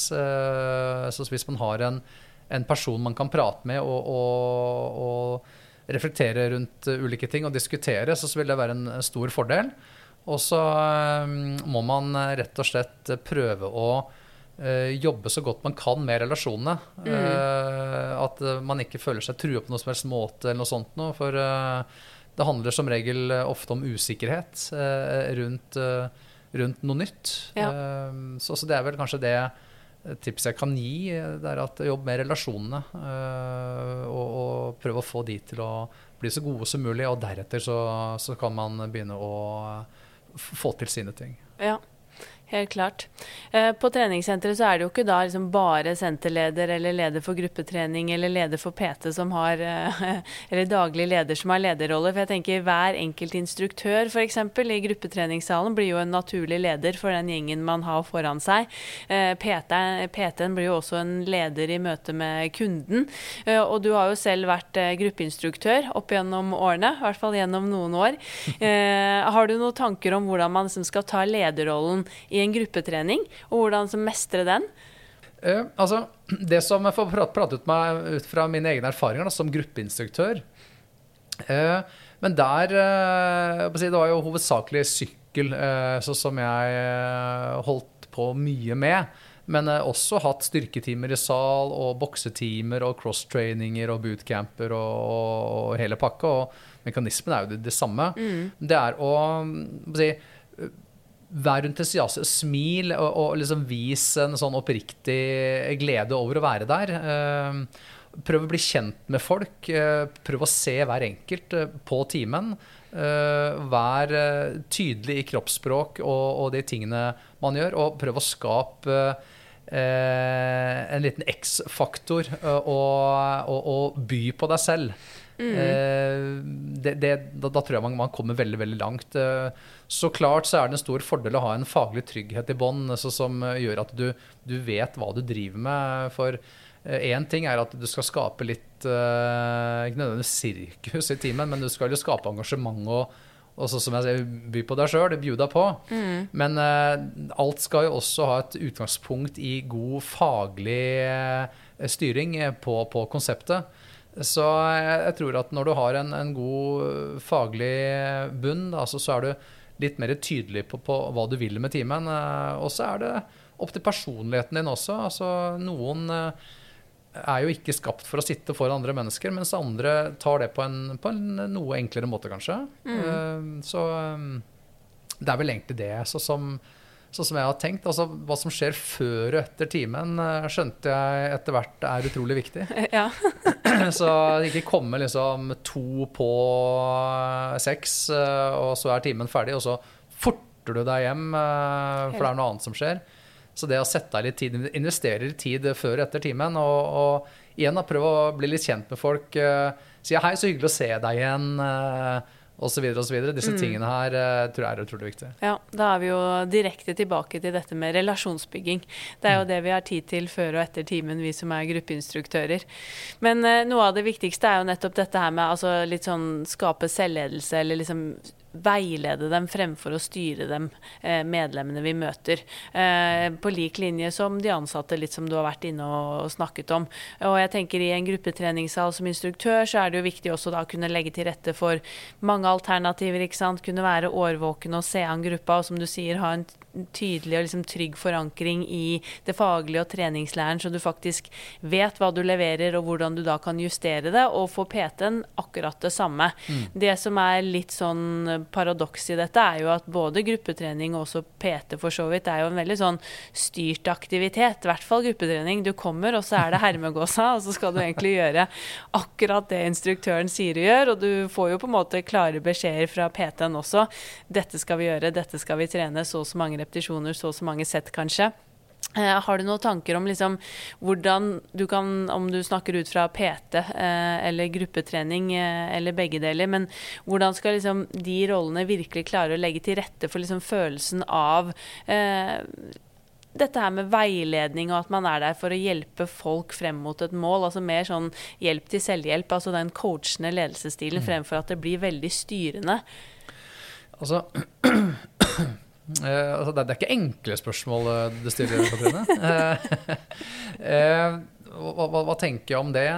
Så hvis man har en, en person man kan prate med og, og, og reflektere rundt ulike ting og diskutere, så vil det være en stor fordel. Og så ehm, må man eh, rett og slett prøve å eh, jobbe så godt man kan med relasjonene. Mm. Eh, at man ikke føler seg trua på noe som helst måte eller noe sånt noe. For det handler som regel ofte om usikkerhet rundt, rundt noe nytt. Ja. Ehm, så, så, det er vel kanskje det tipset jeg kan gi. Det er at jobb med relasjonene. Og, og prøve å få de til å bli så gode som mulig. Og deretter så, så kan man begynne å få til sine ting. Ja. Helt klart. Eh, på treningssenteret så er det jo ikke da liksom bare senterleder eller leder for gruppetrening eller leder for PT som har eh, Eller daglig leder som har lederrolle. For jeg tenker hver enkelt instruktør f.eks. i gruppetreningssalen blir jo en naturlig leder for den gjengen man har foran seg. Eh, PT-en blir jo også en leder i møte med kunden. Og du har jo selv vært gruppeinstruktør opp gjennom årene, i hvert fall gjennom noen år. Har du noen tanker om hvordan man liksom skal ta lederrollen i en gruppetrening, og hvordan mestre den? Uh, altså, det som jeg får prate ut meg ut fra mine egne erfaringer da, som gruppeinstruktør uh, Men der uh, Det var jo hovedsakelig sykkel så som jeg holdt på mye med. Men eh, også hatt styrketimer i sal og boksetimer og cross-traininger og bootcamper og, og, hele pakka. Og mekanismen er jo det, det samme. Mm. Det er å si, Vær entusiastisk, smil og, og liksom vis en sånn oppriktig glede over å være der. Eh, prøv å bli kjent med folk. Eh, prøv å se hver enkelt eh, på timen. Vær tydelig i kroppsspråk og, og, de tingene man gjør, og prøv å skape en liten X-faktor og, og by på deg selv. Mm. Det, det, da, da, tror jeg man, man, kommer veldig veldig langt. Så klart så er det en stor fordel å ha en faglig trygghet i bånn som gjør at du, du, vet hva du driver med. For én ting er at du skal skape litt Ikke nødvendigvis sirkus i timen, men du skal jo skape engasjement og, og så som jeg sier, by på deg sjøl, bjuda på. Mm. Men alt skal jo også ha et utgangspunkt i god faglig styring på, på konseptet. Så jeg, tror at når du har en, en god faglig bunn, altså, så er du litt mer tydelig på, på, hva du vil med timen. Og så er det opp til personligheten din også. Altså, noen er jo ikke skapt for å sitte foran andre mennesker, mens andre tar det på en, på en noe enklere måte, kanskje. Mm. Så det er vel egentlig det. Så som sånn som jeg har tenkt. Altså, hva som skjer før og etter timen, eh, skjønte jeg etter hvert er utrolig viktig. Ja. så ikke komme liksom to på seks, eh, og så er timen ferdig, og så forter du deg hjem, eh, for det er noe annet som skjer. Så det å sette av litt tid, investere tid før og etter timen, og, og igjen da, prøve å bli litt kjent med folk. Si hei, så hyggelig å se deg igjen osv. Disse mm. tingene her uh, tror jeg er utrolig viktig. Ja, Da er vi jo direkte tilbake til dette med relasjonsbygging. Det er jo mm. det vi har tid til før og etter timen, vi som er gruppeinstruktører. Men uh, noe av det viktigste er jo nettopp dette her med altså, litt sånn skape selvledelse, eller liksom veilede dem fremfor å styre dem, eh, medlemmene vi møter. Eh, på lik linje som de ansatte, litt som du har vært inne og snakket om. Og jeg tenker I en gruppetreningssal som instruktør så er det jo viktig også da å kunne legge til rette for mange alternativer. ikke sant? Kunne være årvåken og se an gruppa, og som du sier ha en tydelig og liksom trygg forankring i det faglige og treningslæren, så du faktisk vet hva du leverer og hvordan du da kan justere det, og få PT-en akkurat det samme. Mm. Det som er litt sånn paradoks i dette, er jo at både gruppetrening og også PT for så vidt er jo en veldig sånn styrt aktivitet. I hvert fall gruppetrening. Du kommer, og så er det hermegåsa, og så skal du egentlig gjøre akkurat det instruktøren sier du gjør, og du får jo på en måte klare beskjeder fra PT-en også. Dette skal vi gjøre, dette skal vi trene, så og så mange repetisjoner, så og så mange sett kanskje. Uh, har du noen tanker om liksom, hvordan du kan, om du snakker ut fra PT uh, eller gruppetrening uh, eller begge deler, men hvordan skal liksom, de rollene virkelig klare å legge til rette for liksom, følelsen av dette her med veiledning og at man er der for å hjelpe folk frem mot et mål. altså Mer sånn hjelp til selvhjelp, altså den coachende ledelsesstilen, mm. fremfor at det blir veldig styrende. Altså Uh, altså det, det, er ikke enkle spørsmål eh, du stiller, Katrine. uh, hva, hva, hva, tenker jeg om det?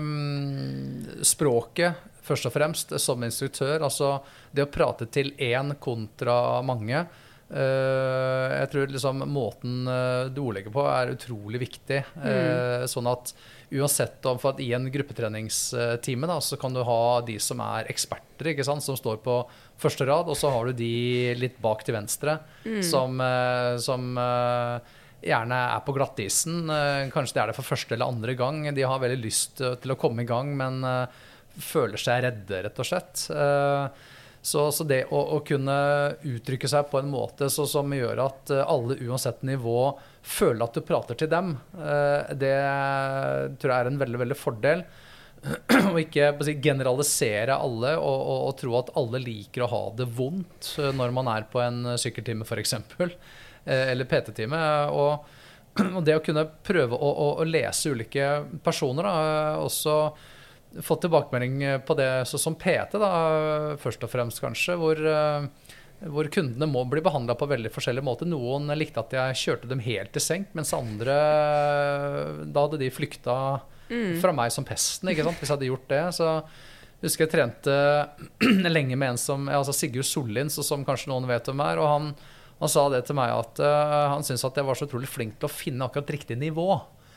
Um, språket, først og fremst, som instruktør. Altså det å prate til én kontra mange. Uh, jeg tror liksom måten du ordlegger på, er utrolig viktig. Mm. Sånn at uansett om for at i en gruppetreningstime da, så kan du ha de som er eksperter, ikke sant, som står på første rad, og så har du de litt bak til venstre mm. som, eh, som eh, gjerne er på glattisen. Eh, kanskje det er det for første eller andre gang. De har veldig lyst til å komme i gang, men føler seg redde, rett og slett. Så, så det å, å, kunne uttrykke seg på en måte så, som gjør at alle uansett nivå føler at du prater til dem, det tror jeg er en veldig, veldig fordel. Og ikke si, generalisere alle og, og, og, tro at alle liker å ha det vondt eh, når man er på en sykkeltime f.eks. Eh, eller PT-time. Og, og, det å kunne prøve å, å, å lese ulike personer, da, også fått tilbakemelding på det så som PT, da, først og fremst kanskje, hvor, eh, hvor kundene må bli behandla på veldig forskjellige måter. Noen likte at jeg kjørte dem helt til senk, mens andre da hadde de flykta mm. fra meg som pesten, ikke sant? hvis jeg hadde gjort det. Så jeg husker jeg trente lenge med en som altså Sigurd Sollins, som kanskje noen vet hvem er. og han Han sa det til meg at uh, han syntes at jeg var så utrolig flink til å finne akkurat riktig nivå.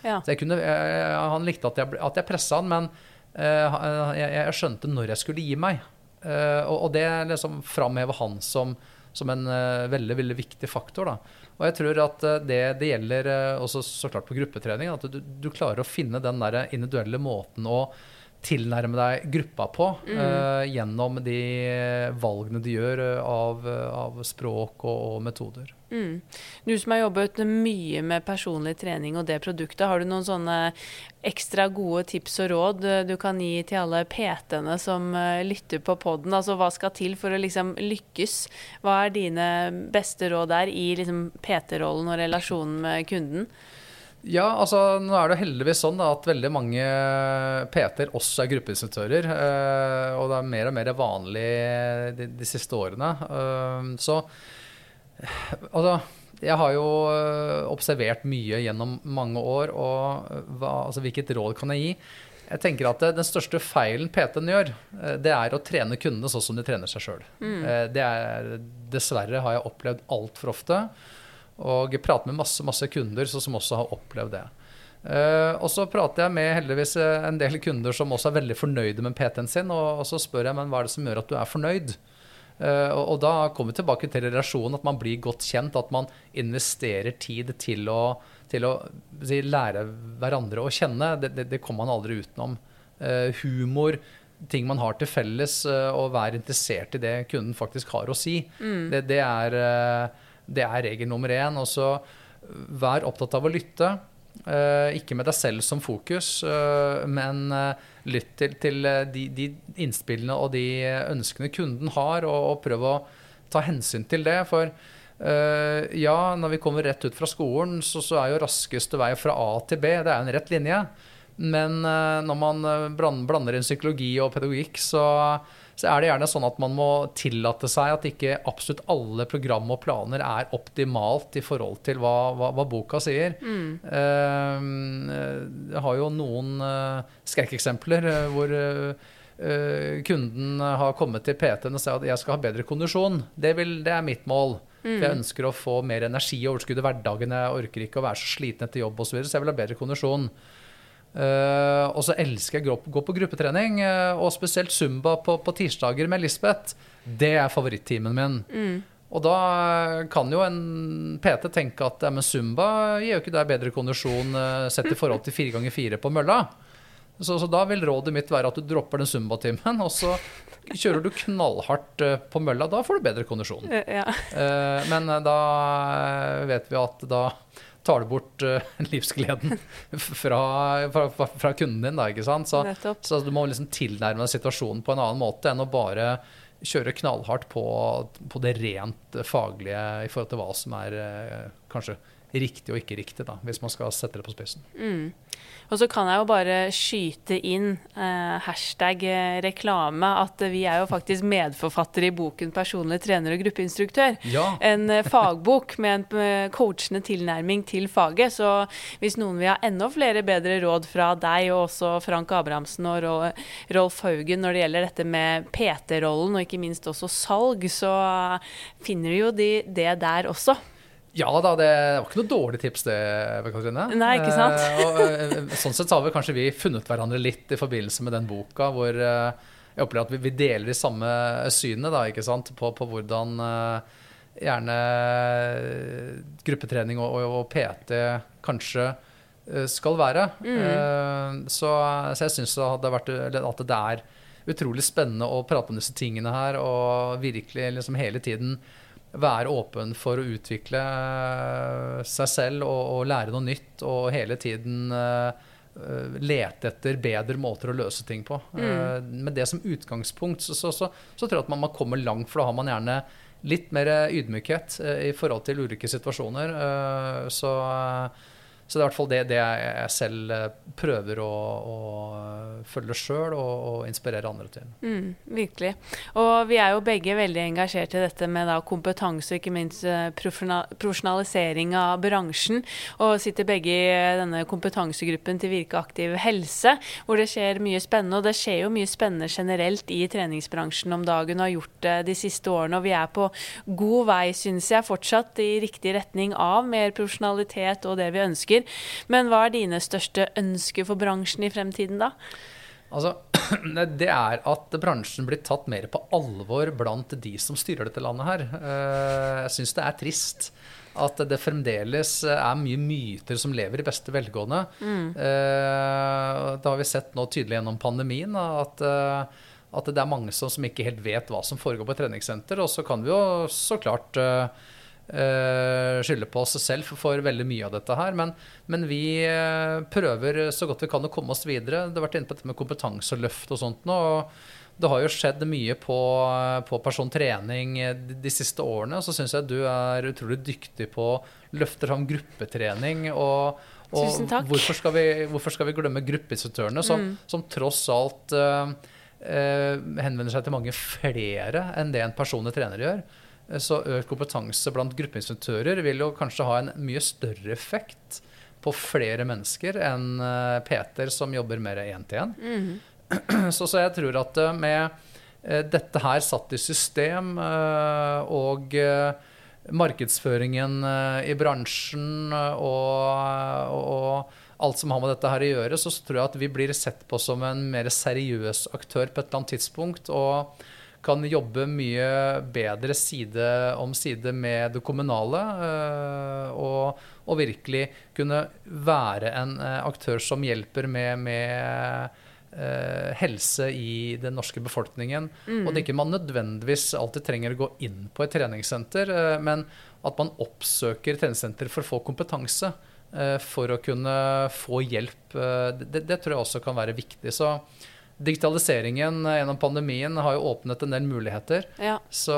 Ja. Så jeg kunne, uh, han likte at jeg, at jeg pressa han, men jeg, jeg, skjønte når jeg skulle gi meg. Og, og, det liksom framhever han som, som en veldig veldig viktig faktor. Da. Og jeg tror at det, det gjelder også så klart på gruppetrening. At du, du klarer å finne den der individuelle måten å tilnærme deg gruppa på mm. uh, gjennom de valgene de gjør uh, av, av, språk og, og metoder. Mm. Du som har jobbet mye med personlig trening og det produktet, har du noen sånne ekstra gode tips og råd eh, du kan gi til alle PT-ene som lytter på poden? Altså hva skal til for å liksom lykkes? Hva er dine beste råd der i liksom, PT-rollen og relasjonen med kunden? Ja, altså nå er det heldigvis sånn da, at veldig mange PT-er også er gruppeinstruktører. Øh, og det er mer og mer vanlig de, de siste årene. Uh, så altså jeg har jo eh, observert mye gjennom mange år, og hva, altså, hvilket råd kan jeg gi? Jeg tenker at Den største feilen PT-en gjør, det er å trene kundene sånn som de trener seg sjøl. Mm. Det er, dessverre har jeg opplevd altfor ofte. Og prater med masse, masse kunder som også har opplevd det. Uh, og så prater jeg med heldigvis eh, en del kunder som også er veldig fornøyde med PT-en sin. Og, og, så spør jeg men hva er det som gjør at du er fornøyd. Uh, og, og, da kommer vi tilbake til relasjonen, at man blir godt kjent. At man investerer tid til å, til å si, lære hverandre å kjenne. Det, det, det, kommer man aldri utenom. Uh, humor, ting man har til felles, og være interessert i det kunden faktisk har å si. Mm. Det, det, er det er regel nummer én. Og så vær opptatt av å lytte. Uh, ikke med deg selv som fokus, uh, men lytt til, til de, de, innspillene og de ønskene kunden har, og, og prøv å ta hensyn til det. For ja, når vi kommer rett ut fra skolen, så, så, er jo raskeste vei fra A til B det er en rett linje. Men når man blander inn psykologi og pedagogikk, så så er det gjerne sånn at man må tillate seg at ikke absolutt alle program og planer er optimalt i forhold til hva, hva, hva boka sier. Mm. Uh, jeg har jo noen uh, skrekkeksempler uh, hvor kunden har kommet til PT-en og sier at jeg skal ha bedre kondisjon. Det, vil, det er mitt mål. Mm. For jeg ønsker å få mer energi og overskudd i hverdagen. Jeg orker ikke å være så sliten etter jobb osv., så, videre, så jeg vil ha bedre kondisjon. Uh, og så elsker jeg å gå på gruppetrening, uh, og spesielt Zumba på, på, tirsdager med Lisbeth. Det er favorittimen min. Mm. Og da kan jo en PT tenke at ja, men Zumba gir jo ikke deg bedre kondisjon uh, sett i forhold til fire ganger fire på mølla. Så, så, da vil rådet mitt være at du dropper den Zumba-timen, og så kjører du knallhardt på mølla. Da får du bedre kondisjon. Ja. men da vet vi at da tar du bort uh, livsgleden fra, fra, fra, kunden din. Da, ikke sant? Så, så, du må liksom tilnærme deg situasjonen på en annen måte enn å bare kjøre knallhardt på, på det rent faglige i forhold til hva som er uh, kanskje riktig og ikke riktig, da, hvis man skal sette det på spissen. Mm. Og så kan jeg jo bare skyte inn eh, hashtag eh, reklame at vi er jo faktisk medforfattere i boken 'Personlig trener og gruppeinstruktør'. Ja. En eh, fagbok med en eh, coachende tilnærming til faget. Så hvis noen vil ha enda flere bedre råd fra deg og også Frank Abrahamsen og Rolf Haugen når det gjelder dette med PT-rollen og ikke minst også salg, så finner du jo de, det der også. Ja da, det var ikke noe dårlig tips det, Katrine. Nei, ikke sant? Eh, eh, sånn sett så har vi kanskje vi funnet hverandre litt i forbindelse med den boka, hvor eh, jeg opplever at vi, deler de samme synene da, ikke sant? På, på hvordan eh, gjerne gruppetrening og, og, og, PT kanskje eh, skal være. Mm. Eh, så, så, jeg syns at det er utrolig spennende å prate om disse tingene her, og virkelig liksom hele tiden være åpen for å utvikle eh, seg selv og, og lære noe nytt, og hele tiden uh, lete etter bedre måter å løse ting på. Mm. Uh, med det som utgangspunkt så, så, så, så, tror jeg at man, man kommer langt, for da har man gjerne litt mer ydmykhet uh, i forhold til ulike situasjoner. så så det er i hvert fall det, det jeg selv eh, prøver å, å følge sjøl og, og, inspirere andre til. Mm, virkelig. Og vi er jo begge veldig engasjert i dette med da, kompetanse ikke minst eh, profesjonalisering av bransjen. Og sitter begge i denne kompetansegruppen til Virke aktiv helse, hvor det skjer mye spennende. Og det skjer jo mye spennende generelt i treningsbransjen om dagen og har gjort det de siste årene. Og vi er på god vei, syns jeg, fortsatt i riktig retning av mer profesjonalitet og det vi ønsker. Men hva er dine største ønsker for bransjen i fremtiden, da? Altså, det er at bransjen blir tatt mer på alvor blant de som styrer dette landet her. Eh, jeg syns det er trist at det fremdeles er mye myter som lever i beste velgående. Mm. Eh, det har vi sett nå tydelig gjennom pandemien. at eh, at det er mange som, som, ikke helt vet hva som foregår på et treningssenter. Og så kan vi jo så klart uh, skylde på oss selv for, veldig mye av dette her. Men, men vi uh, prøver så godt vi kan å komme oss videre. Det har vært inne på dette med kompetanseløft og sånt nå. og det har jo skjedd mye på, på persontrening de, de, siste årene. Og så syns jeg du er utrolig dyktig på løfter om fram gruppetrening. og og hvorfor skal, vi, hvorfor skal vi glemme gruppeinstruktørene, som, mm. som, tross alt uh, henvender seg til mange flere enn det en personlig trener gjør? Så økt kompetanse blant gruppeinstruktører vil jo kanskje ha en mye større effekt på flere mennesker enn eh, Peter som jobber mer én til én. Mm. Så, så, jeg tror at eh, med eh, dette her satt i system og markedsføringen i bransjen og, og, alt som har med dette her å gjøre, så tror jeg at vi blir sett på som en mer seriøs aktør på et eller annet tidspunkt. og kan jobbe mye bedre side om side med det kommunale. Øh, og, og virkelig kunne være en øh, aktør som hjelper med, med uh, helse i den norske befolkningen. Mm. Og det ikke man nødvendigvis alltid trenger å gå inn på et treningssenter, uh, men at man oppsøker treningssenter for å få kompetanse. Uh, for å kunne få hjelp. Det, det, tror jeg også kan være viktig. Så digitaliseringen gjennom pandemien har jo åpnet en del muligheter. Ja. Så,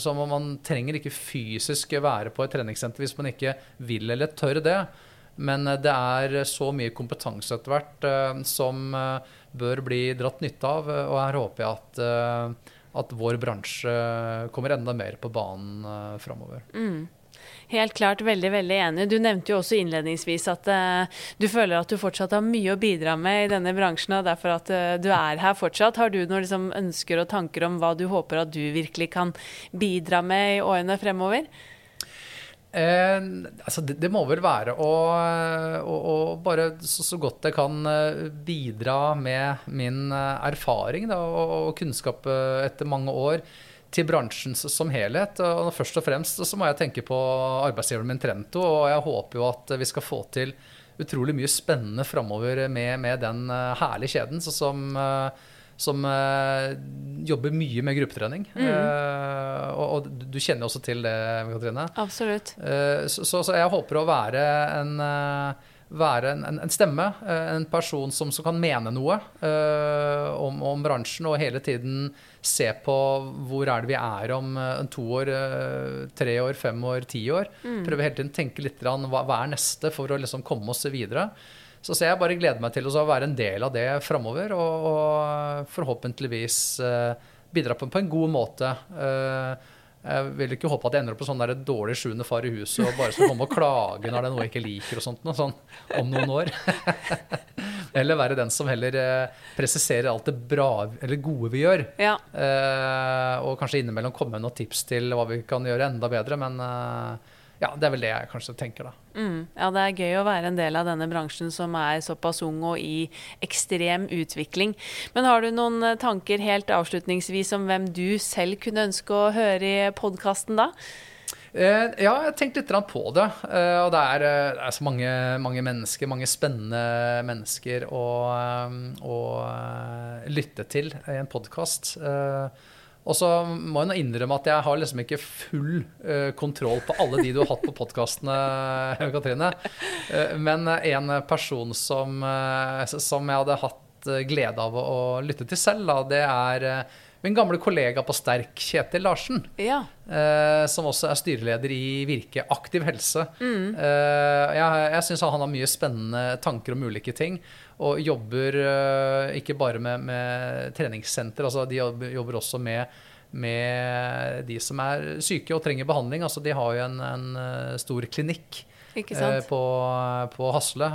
så, man trenger ikke fysisk være på et treningssenter hvis man ikke vil eller tør det. Men det er så mye kompetanse etter hvert som bør bli dratt nytte av. Og her håper jeg at, at vår bransje kommer enda mer på banen framover. Mm. Helt klart veldig veldig enig. Du nevnte jo også innledningsvis at uh, du føler at du fortsatt har mye å bidra med i denne bransjen, og derfor at uh, du er her fortsatt. Har du noen liksom, ønsker og tanker om hva du håper at du virkelig kan bidra med i årene fremover? Eh, altså det, det, må vel være å, å, å bare så, så, godt jeg kan eh, bidra med min erfaring da, og, og kunnskap etter mange år til bransjen som helhet. Og først og fremst så må jeg tenke på arbeidsgiveren min Trento, og jeg håper jo at vi skal få til utrolig mye spennende framover med, med, den eh, herlige kjeden som, eh, som uh, jobber mye med gruppetrening. Mm. Og, og, du kjenner også til det, Katrine. Absolutt. Så, så, så, jeg håper å være en være en, en, stemme, eh, en person som, som kan mene noe uh, om, om, bransjen, og hele tiden se på hvor er det vi er om uh, to år, uh, tre år, fem år, ti år. Mm. Prøve hele tiden å tenke litt hva, hva er neste, for å liksom komme oss videre. Så, så jeg bare gleder meg til å være en del av det framover, og, og forhåpentligvis bidra på, på, en god måte. Uh, jeg vil ikke håpe at jeg ender opp på sånn der dårlig sjuende far i huset og bare skal komme og klage når det er noe jeg ikke liker og sånt noe, sånn om noen år. eller være den som heller eh, presiserer alt det bra eller gode vi gjør. Ja. Eh, og kanskje innimellom komme med noen tips til hva vi kan gjøre enda bedre. Men eh, ja, det er vel det jeg kanskje tenker, da. Mm, ja, det er gøy å være en del av denne bransjen som er såpass ung og i ekstrem utvikling. Men har du noen eh, tanker helt avslutningsvis om hvem du selv kunne ønske å høre i podkasten da? Eh, ja, jeg har tenkt litt på det. Eh, og det er, det er, så mange, mange, mennesker, mange spennende mennesker å, å lytte til i en podkast. Eh, og så må jeg innrømme at jeg har liksom ikke full uh, kontroll på alle de du har hatt på podkastene, Katrine. Uh, men en person som, uh, som, jeg hadde hatt glede av å, lytte til selv, da, det er min gamle kollega på Sterk, Kjetil Larsen. Ja. Eh, som også er styreleder i Virke aktiv helse. Eh, jeg jeg syns han har mye spennende tanker om ulike ting. Og jobber eh, ikke bare med, med treningssenter, altså de jobber, også med, med de som er syke og trenger behandling. Altså de har jo en, en eh, stor klinikk eh, på, på Hasle.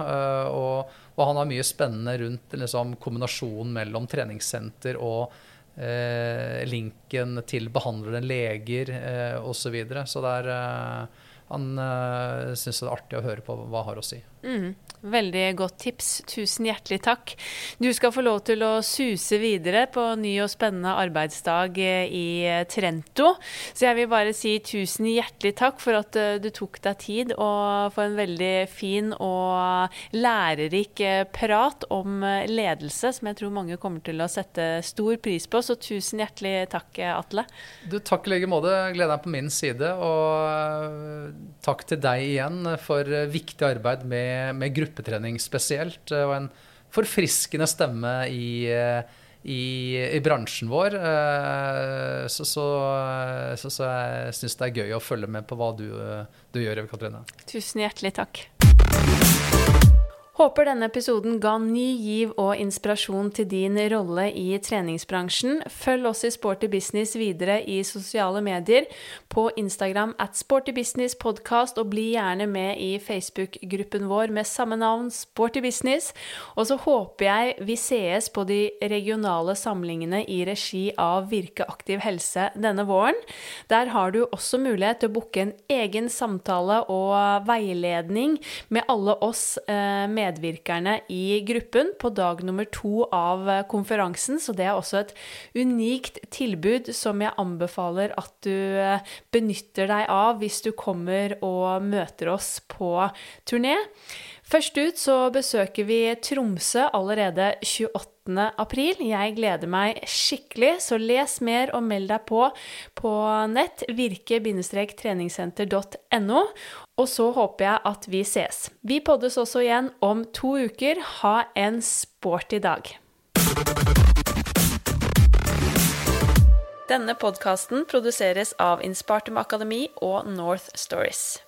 og, og han har mye spennende rundt liksom, kombinasjonen mellom treningssenter og eh, linken til behandlende leger eh, osv. Så, videre. så det er eh, Han eh, syns det er artig å høre på hva han har å si. Mm, veldig godt tips. Tusen hjertelig takk. Du skal få lov til å suse videre på ny og spennende arbeidsdag eh, i Trento. Så jeg vil bare si tusen hjertelig takk for at eh, du tok deg tid og for en veldig fin og lærerik eh, prat om eh, ledelse, som jeg tror mange kommer til å sette stor pris på. Så tusen hjertelig takk, eh, Atle. Du, takk i like måte. Gleder deg på min side. Og eh, takk til deg igjen for eh, viktig arbeid med, med gruppetrening spesielt. eh, Og en forfriskende stemme i, eh, i, i bransjen vår. Eh, Så, så, så, så jeg syns det er gøy å følge med på hva du, du gjør, Eve Katrine. Tusen hjertelig takk. Håper denne episoden ga ny giv og inspirasjon til din rolle i treningsbransjen. Følg oss i Sporty Business videre i sosiale medier, på Instagram at Sporty Business Podcast, og bli gjerne med i Facebook-gruppen vår med samme navn, Sporty Business. Og så håper jeg vi sees på de regionale samlingene i regi av Virke aktiv helse denne våren. Der har du også mulighet til å booke en egen samtale og veiledning med alle oss eh, medvirkerne i gruppen på dag nummer to av eh, konferansen, så det er også et unikt tilbud som jeg anbefaler at du eh, benytter deg av hvis du kommer og møter oss på turné. Først ut så besøker vi Tromsø allerede 28. april. Jeg gleder meg skikkelig, så les mer og meld deg på på nett virke-treningssenter.no. Og så håper jeg at vi ses. Vi poddes også igjen om to uker. Ha en sporty dag. Denne podkasten produseres av Inspartum Akademi og North Stories.